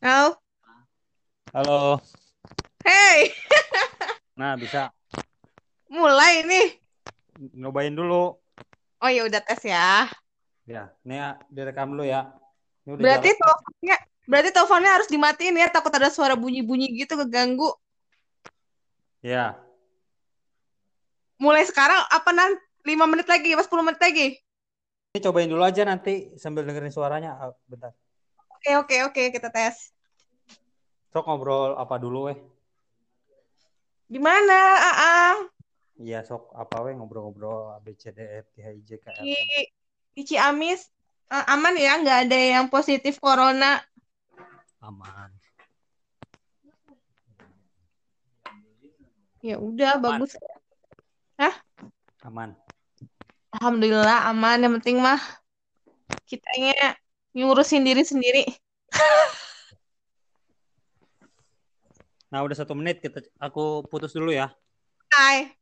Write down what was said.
Halo. Halo. Hey, Nah, bisa mulai nih. nyobain dulu. Oh ya udah tes ya. Ya, ini ya direkam dulu ya. Ini udah Berarti jalan. teleponnya, berarti teleponnya harus dimatiin ya. Takut ada suara bunyi-bunyi gitu keganggu. Ya, Mulai sekarang apa nanti? 5 menit lagi, apa 10 menit lagi? ini cobain dulu aja nanti sambil dengerin suaranya. Ah, bentar. Oke, oke, oke, kita tes. Sok ngobrol apa dulu weh? Gimana, Aa? Iya, sok apa weh ngobrol-ngobrol A B C D E F G H I J K L Di, di Ciamis aman ya? Nggak ada yang positif corona. Aman. Ya udah, bagus. Aman. Alhamdulillah aman. Yang penting mah kitanya ngurusin diri sendiri. Nah, udah satu menit kita aku putus dulu ya. Hai.